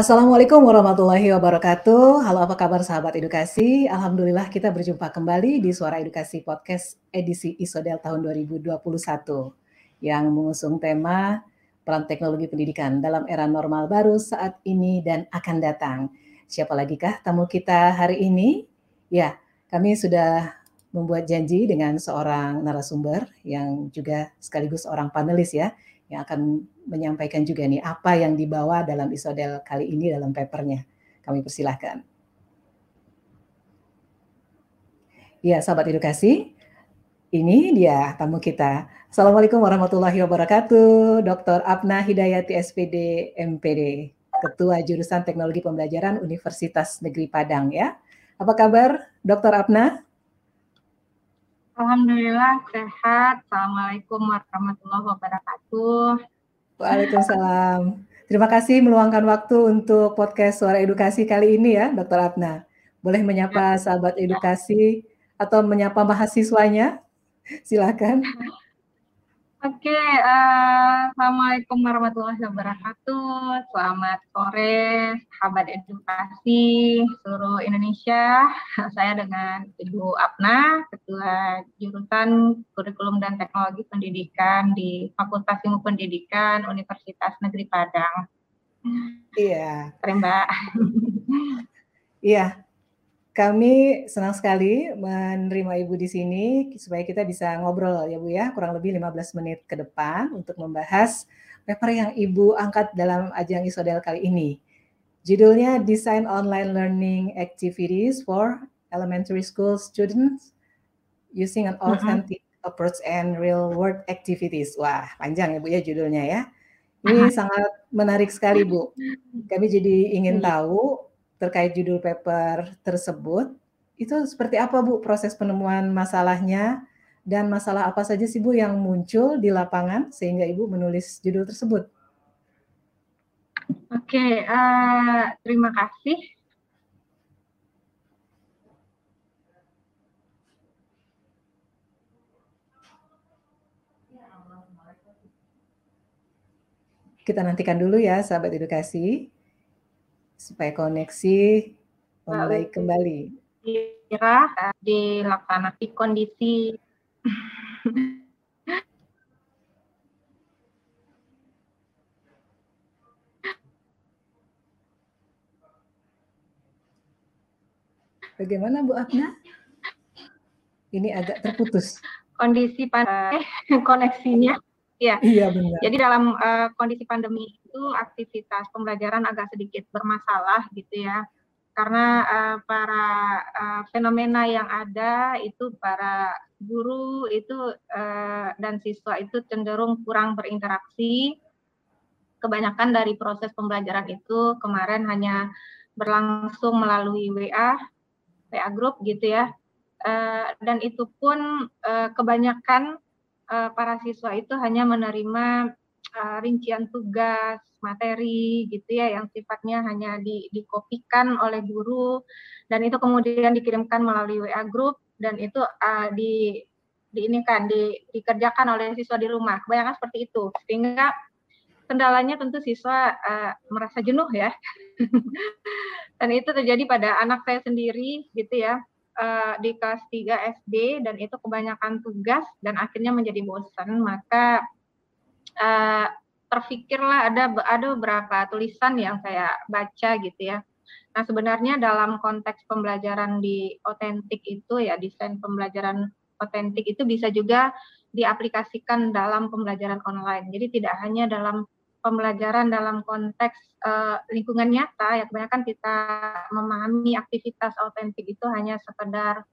Assalamualaikum warahmatullahi wabarakatuh. Halo apa kabar sahabat edukasi? Alhamdulillah kita berjumpa kembali di Suara Edukasi Podcast edisi Isodel tahun 2021 yang mengusung tema peran teknologi pendidikan dalam era normal baru saat ini dan akan datang. Siapa lagi kah tamu kita hari ini? Ya, kami sudah membuat janji dengan seorang narasumber yang juga sekaligus seorang panelis ya yang akan menyampaikan juga nih apa yang dibawa dalam isodel kali ini dalam papernya. Kami persilahkan. Ya, sahabat edukasi, ini dia tamu kita. Assalamualaikum warahmatullahi wabarakatuh. Dr. Abna Hidayati SPD MPD, Ketua Jurusan Teknologi Pembelajaran Universitas Negeri Padang ya. Apa kabar Dr. Abna? Alhamdulillah sehat. Assalamualaikum warahmatullahi wabarakatuh. Waalaikumsalam. Terima kasih meluangkan waktu untuk podcast Suara Edukasi kali ini ya, Dr. Abna. Boleh menyapa ya. sahabat edukasi atau menyapa mahasiswanya? Silakan. Oke, uh, assalamualaikum warahmatullahi wabarakatuh. Selamat sore, sahabat edukasi seluruh Indonesia. Saya dengan Ibu Apna, Ketua Jurusan Kurikulum dan Teknologi Pendidikan di Fakultas Ilmu Pendidikan Universitas Negeri Padang. Iya. Terima Mbak. Iya, kami senang sekali menerima Ibu di sini supaya kita bisa ngobrol ya Bu ya, kurang lebih 15 menit ke depan untuk membahas paper yang Ibu angkat dalam ajang Isodel kali ini. Judulnya Design Online Learning Activities for Elementary School Students Using an mm-hmm. Authentic uh-huh. Approach and Real World Activities. Wah, panjang ya Bu ya judulnya ya. Ini uh-huh. sangat menarik sekali Bu. Kami jadi ingin iya. tahu terkait judul paper tersebut, itu seperti apa Bu proses penemuan masalahnya dan masalah apa saja sih Bu yang muncul di lapangan sehingga Ibu menulis judul tersebut? Oke, uh, terima kasih. Kita nantikan dulu ya, sahabat edukasi supaya koneksi membaik kembali. Kira dilaksanakan kondisi Bagaimana Bu Abna? Ini agak terputus. Kondisi pandemi, koneksinya. Ya. Iya benar. Jadi dalam uh, kondisi pandemi itu aktivitas pembelajaran agak sedikit bermasalah gitu ya karena uh, para uh, fenomena yang ada itu para guru itu uh, dan siswa itu cenderung kurang berinteraksi kebanyakan dari proses pembelajaran itu kemarin hanya berlangsung melalui WA WA grup gitu ya uh, dan itu pun uh, kebanyakan uh, para siswa itu hanya menerima uh, rincian tugas, materi gitu ya yang sifatnya hanya di, dikopikan oleh guru dan itu kemudian dikirimkan melalui WA group dan itu uh, di di ini kan di, dikerjakan oleh siswa di rumah. Kebanyakan seperti itu. Sehingga kendalanya tentu siswa uh, merasa jenuh ya. dan itu terjadi pada anak saya sendiri gitu ya. Uh, di kelas 3 SD dan itu kebanyakan tugas dan akhirnya menjadi bosan maka uh, terfikirlah ada ada beberapa tulisan yang saya baca gitu ya. Nah sebenarnya dalam konteks pembelajaran di otentik itu ya desain pembelajaran otentik itu bisa juga diaplikasikan dalam pembelajaran online. Jadi tidak hanya dalam pembelajaran dalam konteks uh, lingkungan nyata ya kebanyakan kita memahami aktivitas otentik itu hanya sekedar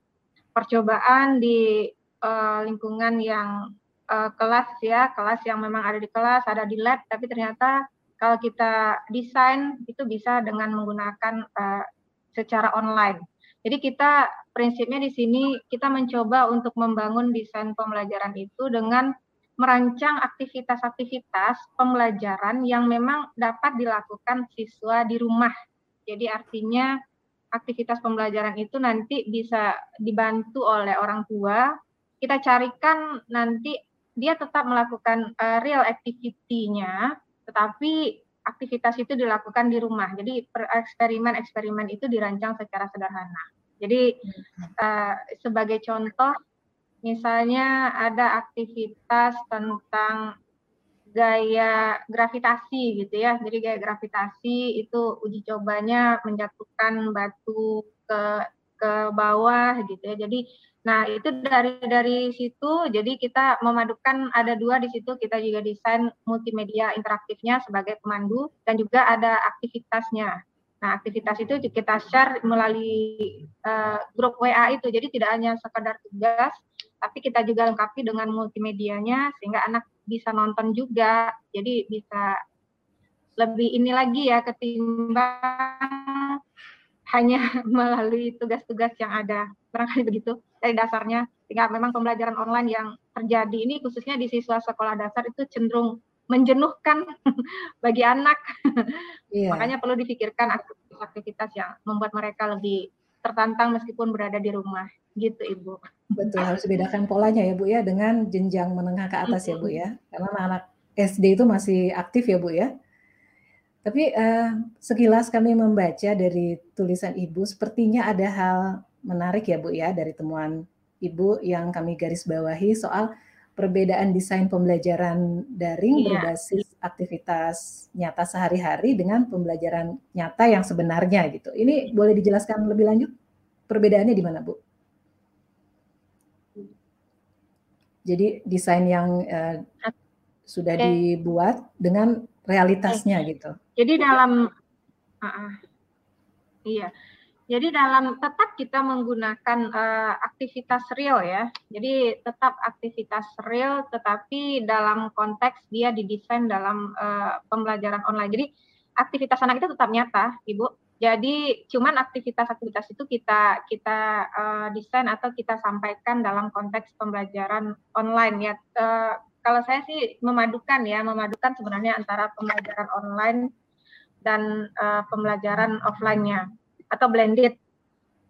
percobaan di uh, lingkungan yang uh, kelas ya, kelas yang memang ada di kelas, ada di lab, tapi ternyata kalau kita desain itu bisa dengan menggunakan uh, secara online. Jadi kita prinsipnya di sini kita mencoba untuk membangun desain pembelajaran itu dengan merancang aktivitas-aktivitas pembelajaran yang memang dapat dilakukan siswa di rumah. Jadi artinya aktivitas pembelajaran itu nanti bisa dibantu oleh orang tua. Kita carikan nanti dia tetap melakukan uh, real activity-nya, tetapi aktivitas itu dilakukan di rumah. Jadi eksperimen-eksperimen itu dirancang secara sederhana. Jadi uh, sebagai contoh, misalnya ada aktivitas tentang gaya gravitasi gitu ya. Jadi gaya gravitasi itu uji cobanya menjatuhkan batu ke ke bawah gitu ya. Jadi Nah, itu dari dari situ jadi kita memadukan ada dua di situ kita juga desain multimedia interaktifnya sebagai pemandu dan juga ada aktivitasnya. Nah, aktivitas itu kita share melalui uh, grup WA itu. Jadi tidak hanya sekedar tugas, tapi kita juga lengkapi dengan multimedianya sehingga anak bisa nonton juga. Jadi bisa lebih ini lagi ya ketimbang hanya melalui tugas-tugas yang ada barangkali begitu dari dasarnya sehingga memang pembelajaran online yang terjadi ini khususnya di siswa sekolah dasar itu cenderung menjenuhkan bagi anak yeah. makanya perlu dipikirkan aktivitas yang membuat mereka lebih tertantang meskipun berada di rumah. Gitu ibu. Betul harus dibedakan polanya ya bu ya dengan jenjang menengah ke atas ya bu ya. Karena anak SD itu masih aktif ya bu ya. Tapi uh, sekilas kami membaca dari tulisan Ibu, sepertinya ada hal menarik ya Bu ya dari temuan Ibu yang kami garis bawahi soal perbedaan desain pembelajaran daring iya. berbasis aktivitas nyata sehari-hari dengan pembelajaran nyata yang sebenarnya gitu. Ini boleh dijelaskan lebih lanjut perbedaannya di mana Bu? Jadi desain yang uh, sudah dibuat dengan realitasnya gitu. Jadi dalam uh, uh, iya. Jadi dalam tetap kita menggunakan uh, aktivitas real ya. Jadi tetap aktivitas real tetapi dalam konteks dia didesain dalam uh, pembelajaran online. Jadi aktivitas anak itu tetap nyata, Ibu. Jadi cuman aktivitas-aktivitas itu kita kita uh, desain atau kita sampaikan dalam konteks pembelajaran online ya. Uh, kalau saya sih memadukan ya, memadukan sebenarnya antara pembelajaran online dan uh, pembelajaran offline-nya atau blended.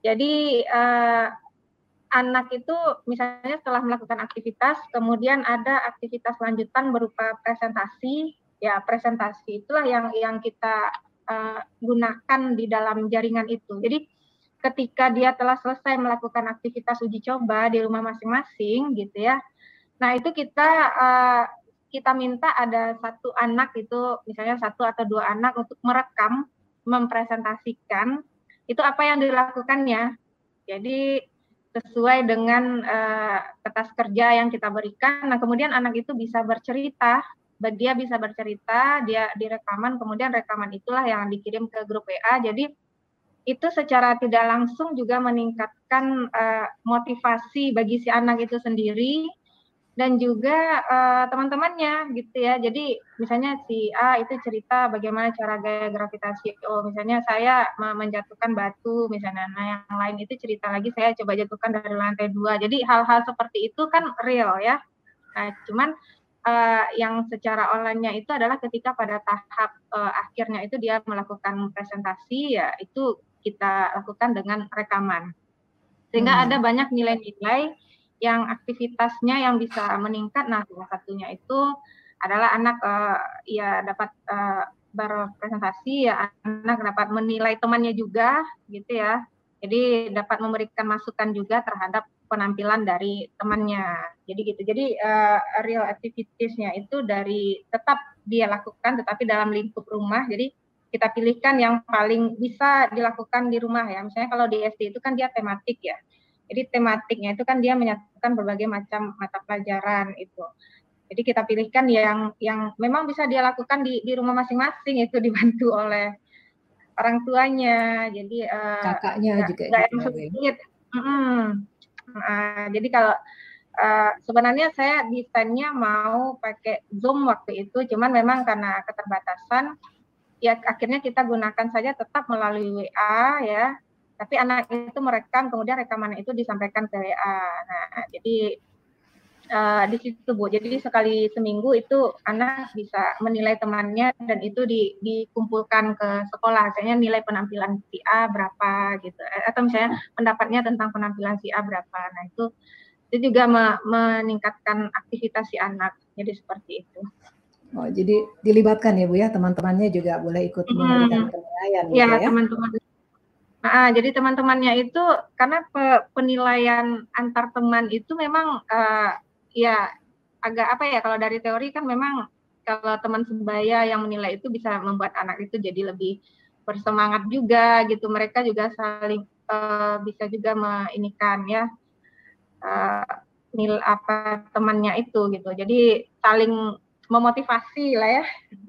Jadi uh, anak itu misalnya setelah melakukan aktivitas, kemudian ada aktivitas lanjutan berupa presentasi. Ya, presentasi itulah yang yang kita uh, gunakan di dalam jaringan itu. Jadi ketika dia telah selesai melakukan aktivitas uji coba di rumah masing-masing gitu ya. Nah, itu kita uh, kita minta ada satu anak itu misalnya satu atau dua anak untuk merekam mempresentasikan itu apa yang dilakukannya jadi sesuai dengan uh, kertas kerja yang kita berikan. Nah kemudian anak itu bisa bercerita. Dia bisa bercerita dia direkaman kemudian rekaman itulah yang dikirim ke grup WA jadi itu secara tidak langsung juga meningkatkan uh, motivasi bagi si anak itu sendiri dan juga uh, teman-temannya gitu ya. Jadi misalnya si A itu cerita bagaimana cara gaya gravitasi. Oh, misalnya saya menjatuhkan batu misalnya. Nah, yang lain itu cerita lagi saya coba jatuhkan dari lantai dua. Jadi hal-hal seperti itu kan real ya. Nah, cuman uh, yang secara online-nya itu adalah ketika pada tahap uh, akhirnya itu dia melakukan presentasi ya itu kita lakukan dengan rekaman. Sehingga hmm. ada banyak nilai-nilai yang aktivitasnya yang bisa meningkat. Nah, salah satunya itu adalah anak uh, ya dapat uh, berpresentasi, ya anak dapat menilai temannya juga, gitu ya. Jadi dapat memberikan masukan juga terhadap penampilan dari temannya. Jadi gitu. Jadi uh, real activitiesnya itu dari tetap dia lakukan, tetapi dalam lingkup rumah. Jadi kita pilihkan yang paling bisa dilakukan di rumah ya. Misalnya kalau di SD itu kan dia tematik ya. Jadi tematiknya itu kan dia menyatukan berbagai macam mata pelajaran itu. Jadi kita pilihkan yang yang memang bisa dia lakukan di di rumah masing-masing itu dibantu oleh orang tuanya. Jadi uh, kakaknya gak, juga gak yang sulit. Hmm. Uh, jadi kalau uh, sebenarnya saya desainnya mau pakai Zoom waktu itu, cuman memang karena keterbatasan ya akhirnya kita gunakan saja tetap melalui WA ya tapi anak itu merekam kemudian rekaman itu disampaikan ke WA. Nah, jadi uh, di situ Bu. Jadi sekali seminggu itu anak bisa menilai temannya dan itu di, dikumpulkan ke sekolah. Misalnya nilai penampilan si A berapa gitu. Eh, atau misalnya pendapatnya tentang penampilan si A berapa. Nah, itu itu juga me meningkatkan aktivitas si anak. Jadi seperti itu. Oh, jadi dilibatkan ya Bu ya, teman-temannya juga boleh ikut memberikan penilaian gitu ya. teman-teman. Nah, jadi teman-temannya itu karena pe penilaian antar teman itu memang uh, ya agak apa ya kalau dari teori kan memang kalau teman sebaya yang menilai itu bisa membuat anak itu jadi lebih bersemangat juga gitu. Mereka juga saling uh, bisa juga meinikan ya uh, nil apa temannya itu gitu. Jadi saling memotivasi lah ya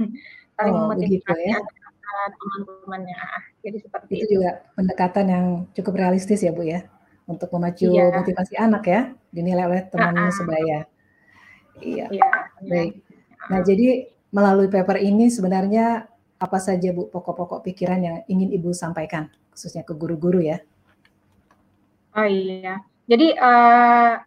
saling oh, memotivasi ya. Teman-temannya. Jadi seperti itu, itu. juga pendekatan yang cukup realistis ya bu ya untuk memacu iya. motivasi anak ya dinilai oleh temannya sebaya. Iya, iya baik. Nah jadi melalui paper ini sebenarnya apa saja bu pokok-pokok pikiran yang ingin ibu sampaikan khususnya ke guru-guru ya? Oh iya. Jadi uh,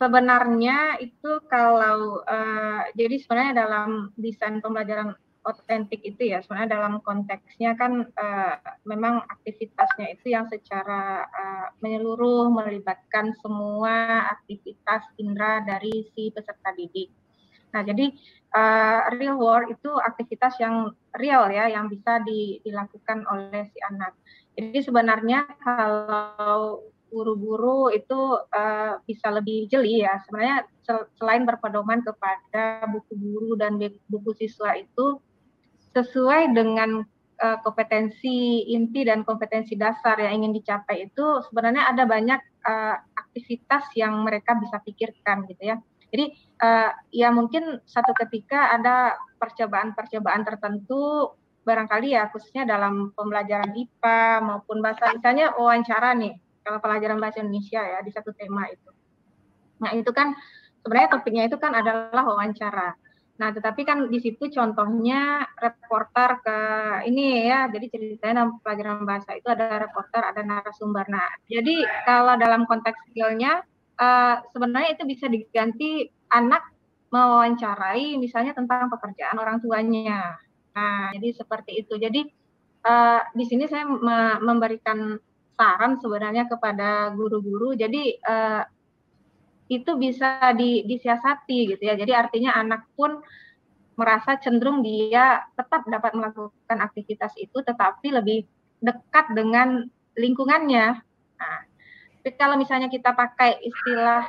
sebenarnya itu kalau uh, jadi sebenarnya dalam desain pembelajaran otentik itu ya sebenarnya dalam konteksnya kan uh, memang aktivitasnya itu yang secara uh, menyeluruh melibatkan semua aktivitas indera dari si peserta didik. Nah jadi uh, real world itu aktivitas yang real ya yang bisa di, dilakukan oleh si anak. Jadi sebenarnya kalau guru-guru itu uh, bisa lebih jeli ya. Sebenarnya selain berpedoman kepada buku guru dan buku siswa itu sesuai dengan uh, kompetensi inti dan kompetensi dasar yang ingin dicapai itu sebenarnya ada banyak uh, aktivitas yang mereka bisa pikirkan gitu ya. Jadi uh, ya mungkin satu ketika ada percobaan-percobaan tertentu barangkali ya khususnya dalam pembelajaran IPA maupun bahasa misalnya wawancara nih kalau pelajaran bahasa Indonesia ya di satu tema itu. Nah itu kan sebenarnya topiknya itu kan adalah wawancara. Nah tetapi kan di situ contohnya reporter ke ini ya, jadi ceritanya dalam pelajaran bahasa itu ada reporter, ada narasumber. Nah jadi kalau dalam konteks skillnya uh, sebenarnya itu bisa diganti anak mewawancarai misalnya tentang pekerjaan orang tuanya. Nah jadi seperti itu. Jadi uh, di sini saya memberikan saran sebenarnya kepada guru-guru. Jadi uh, itu bisa di, disiasati gitu ya. Jadi artinya anak pun merasa cenderung dia tetap dapat melakukan aktivitas itu, tetapi lebih dekat dengan lingkungannya. Nah, tapi kalau misalnya kita pakai istilah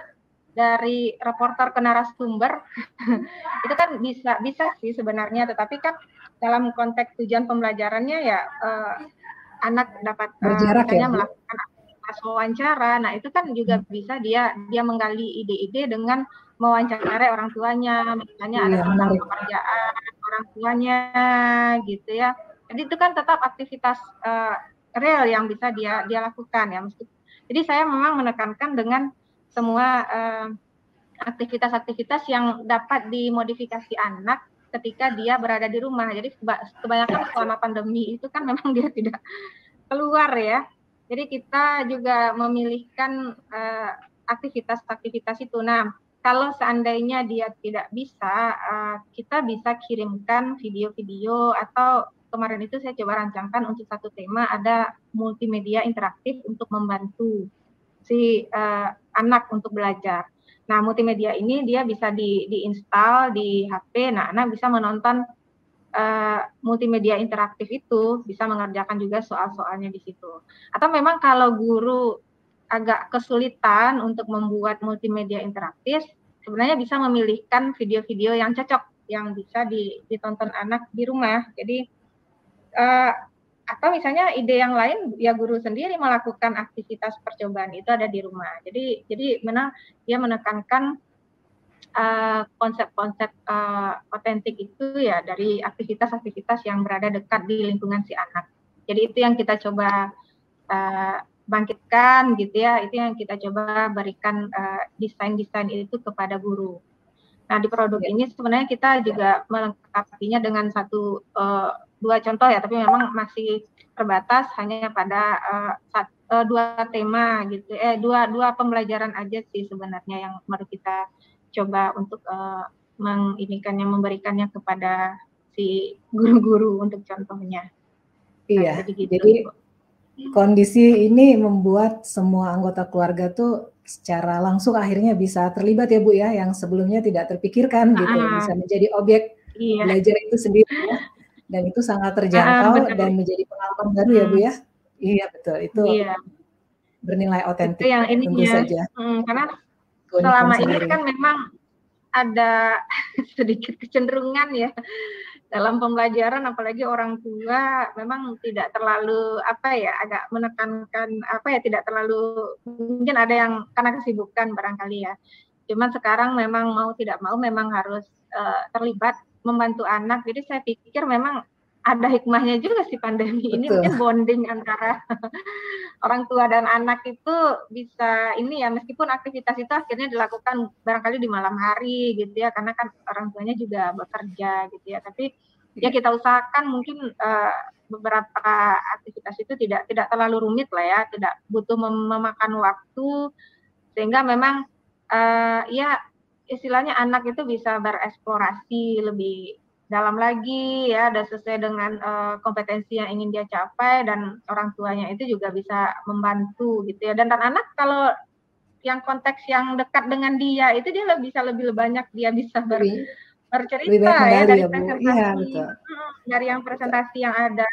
dari reporter ke narasumber, itu kan bisa bisa sih sebenarnya, tetapi kan dalam konteks tujuan pembelajarannya ya uh, anak dapat eh, Berjarak ya, melakukan aktivitas wawancara. Nah, itu kan juga hmm. bisa dia dia menggali ide-ide dengan mewawancarai orang tuanya, misalnya iya, ada tentang pekerjaan orang tuanya gitu ya. Jadi itu kan tetap aktivitas uh, real yang bisa dia dia lakukan ya. Jadi saya memang menekankan dengan semua aktivitas-aktivitas uh, yang dapat dimodifikasi anak ketika dia berada di rumah. Jadi kebanyakan selama pandemi itu kan memang dia tidak keluar ya. Jadi kita juga memilihkan uh, aktivitas-aktivitas itu. Nah, kalau seandainya dia tidak bisa, uh, kita bisa kirimkan video-video atau kemarin itu saya coba rancangkan untuk satu tema ada multimedia interaktif untuk membantu si uh, anak untuk belajar. Nah, multimedia ini dia bisa di diinstal di HP. Nah, anak bisa menonton uh, multimedia interaktif itu bisa mengerjakan juga soal-soalnya di situ. Atau memang kalau guru agak kesulitan untuk membuat multimedia interaktif, sebenarnya bisa memilihkan video-video yang cocok yang bisa ditonton anak di rumah. Jadi uh, atau misalnya ide yang lain ya guru sendiri melakukan aktivitas percobaan itu ada di rumah. Jadi jadi mana dia menekankan konsep-konsep uh, otentik itu ya dari aktivitas-aktivitas yang berada dekat di lingkungan si anak. Jadi itu yang kita coba uh, bangkitkan gitu ya. Itu yang kita coba berikan desain-desain uh, itu kepada guru. Nah di produk ya. ini sebenarnya kita juga melengkapinya dengan satu uh, dua contoh ya, tapi memang masih terbatas hanya pada uh, sat, uh, dua tema gitu, eh dua dua pembelajaran aja sih sebenarnya yang baru kita coba untuk uh, menginikannya memberikannya kepada si guru-guru untuk contohnya. Iya. Nah, jadi, gitu. jadi kondisi ini membuat semua anggota keluarga tuh secara langsung akhirnya bisa terlibat ya Bu ya yang sebelumnya tidak terpikirkan gitu uh, bisa menjadi objek iya. belajar itu sendiri ya dan itu sangat terjangkau uh, dan menjadi pengalaman baru hmm. ya Bu ya iya betul itu iya. bernilai otentik yang ini tentu ya. saja hmm, karena selama ini kan memang ada sedikit kecenderungan ya. Dalam pembelajaran apalagi orang tua memang tidak terlalu apa ya agak menekankan apa ya tidak terlalu mungkin ada yang karena kesibukan barangkali ya. Cuman sekarang memang mau tidak mau memang harus uh, terlibat membantu anak. Jadi saya pikir memang ada hikmahnya juga sih pandemi Betul. ini mungkin bonding antara orang tua dan anak itu bisa ini ya meskipun aktivitas itu akhirnya dilakukan barangkali di malam hari gitu ya karena kan orang tuanya juga bekerja gitu ya. Tapi ya kita usahakan mungkin uh, beberapa aktivitas itu tidak tidak terlalu rumit lah ya tidak butuh mem memakan waktu sehingga memang uh, ya istilahnya anak itu bisa bereksplorasi lebih dalam lagi ya dan sesuai dengan uh, kompetensi yang ingin dia capai dan orang tuanya itu juga bisa membantu gitu ya dan, dan anak kalau yang konteks yang dekat dengan dia itu dia lebih bisa lebih banyak dia bisa ber, bercerita ya dari ya, presentasi ya, betul. dari yang presentasi yang ada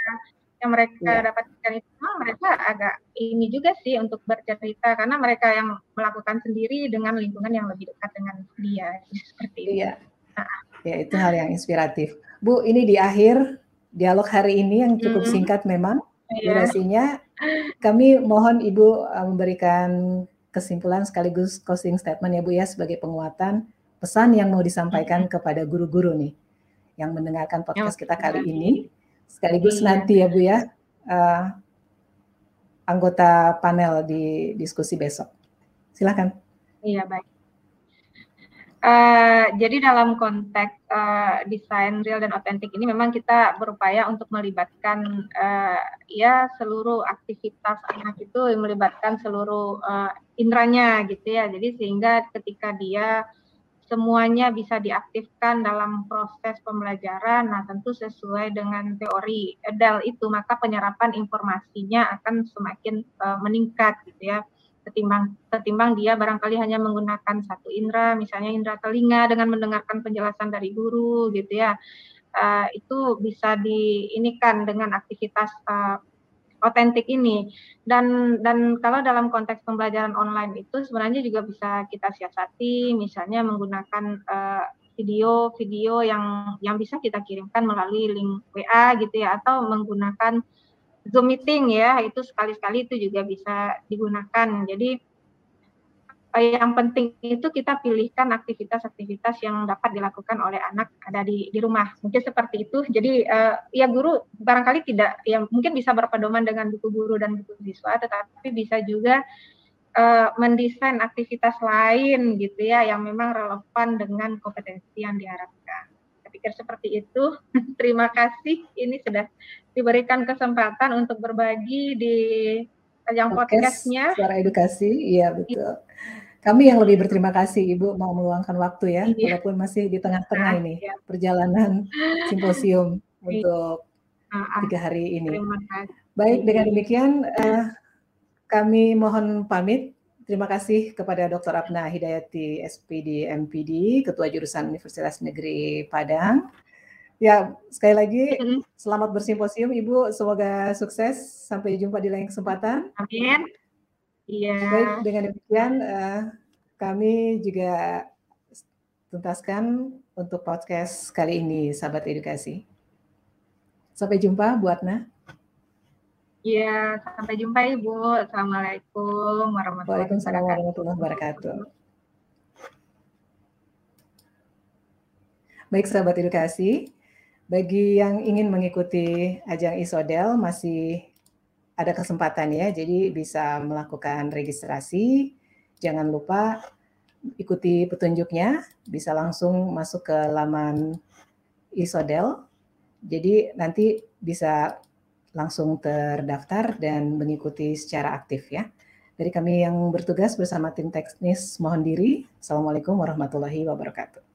yang mereka ya. dapatkan itu mereka agak ini juga sih untuk bercerita karena mereka yang melakukan sendiri dengan lingkungan yang lebih dekat dengan dia seperti itu. Iya. Ya, itu hal yang inspiratif. Bu, ini di akhir dialog hari ini yang cukup hmm. singkat memang iya. durasinya. Kami mohon Ibu uh, memberikan kesimpulan sekaligus closing statement ya Bu ya sebagai penguatan pesan yang mau disampaikan hmm. kepada guru-guru nih yang mendengarkan podcast kita kali ini. Sekaligus iya. nanti ya Bu ya uh, anggota panel di diskusi besok. Silakan. Iya, baik. Uh, jadi dalam konteks uh, desain real dan otentik ini memang kita berupaya untuk melibatkan uh, ya seluruh aktivitas anak itu melibatkan seluruh uh, indranya gitu ya. Jadi sehingga ketika dia semuanya bisa diaktifkan dalam proses pembelajaran, nah tentu sesuai dengan teori EDAL itu maka penyerapan informasinya akan semakin uh, meningkat gitu ya ketimbang ketimbang dia barangkali hanya menggunakan satu indera misalnya indera telinga dengan mendengarkan penjelasan dari guru gitu ya. Uh, itu bisa diinikan dengan aktivitas uh, otentik ini. Dan dan kalau dalam konteks pembelajaran online itu sebenarnya juga bisa kita siasati misalnya menggunakan uh, video-video yang yang bisa kita kirimkan melalui link WA gitu ya atau menggunakan Zoom meeting ya, itu sekali-sekali itu juga bisa digunakan. Jadi eh, yang penting itu kita pilihkan aktivitas-aktivitas yang dapat dilakukan oleh anak ada di, di rumah. Mungkin seperti itu. Jadi uh, ya guru barangkali tidak, ya mungkin bisa berpedoman dengan buku guru dan buku siswa, tetapi bisa juga uh, mendesain aktivitas lain gitu ya yang memang relevan dengan kompetensi yang diharapkan pikir seperti itu. Terima kasih. Ini sudah diberikan kesempatan untuk berbagi di yang podcastnya. Suara edukasi, iya betul. Kami yang lebih berterima kasih Ibu mau meluangkan waktu ya, iya. walaupun masih di tengah-tengah nah, ini iya. perjalanan simposium iya. untuk ah, tiga hari ini. Baik, dengan demikian uh, kami mohon pamit Terima kasih kepada Dr. Abna Hidayati, SPD, MPD, Ketua Jurusan Universitas Negeri Padang. Ya, sekali lagi selamat bersimposium Ibu, semoga sukses. Sampai jumpa di lain kesempatan. Amin. Iya. Baik, dengan demikian uh, kami juga tuntaskan untuk podcast kali ini, sahabat edukasi. Sampai jumpa, Bu Adna. Iya, sampai jumpa Ibu. Assalamualaikum warahmatullahi wabarakatuh. Baik sahabat edukasi, bagi yang ingin mengikuti ajang Isodel masih ada kesempatan ya, jadi bisa melakukan registrasi. Jangan lupa ikuti petunjuknya, bisa langsung masuk ke laman Isodel. Jadi nanti bisa langsung terdaftar dan mengikuti secara aktif ya. Dari kami yang bertugas bersama tim teknis mohon diri. Assalamualaikum warahmatullahi wabarakatuh.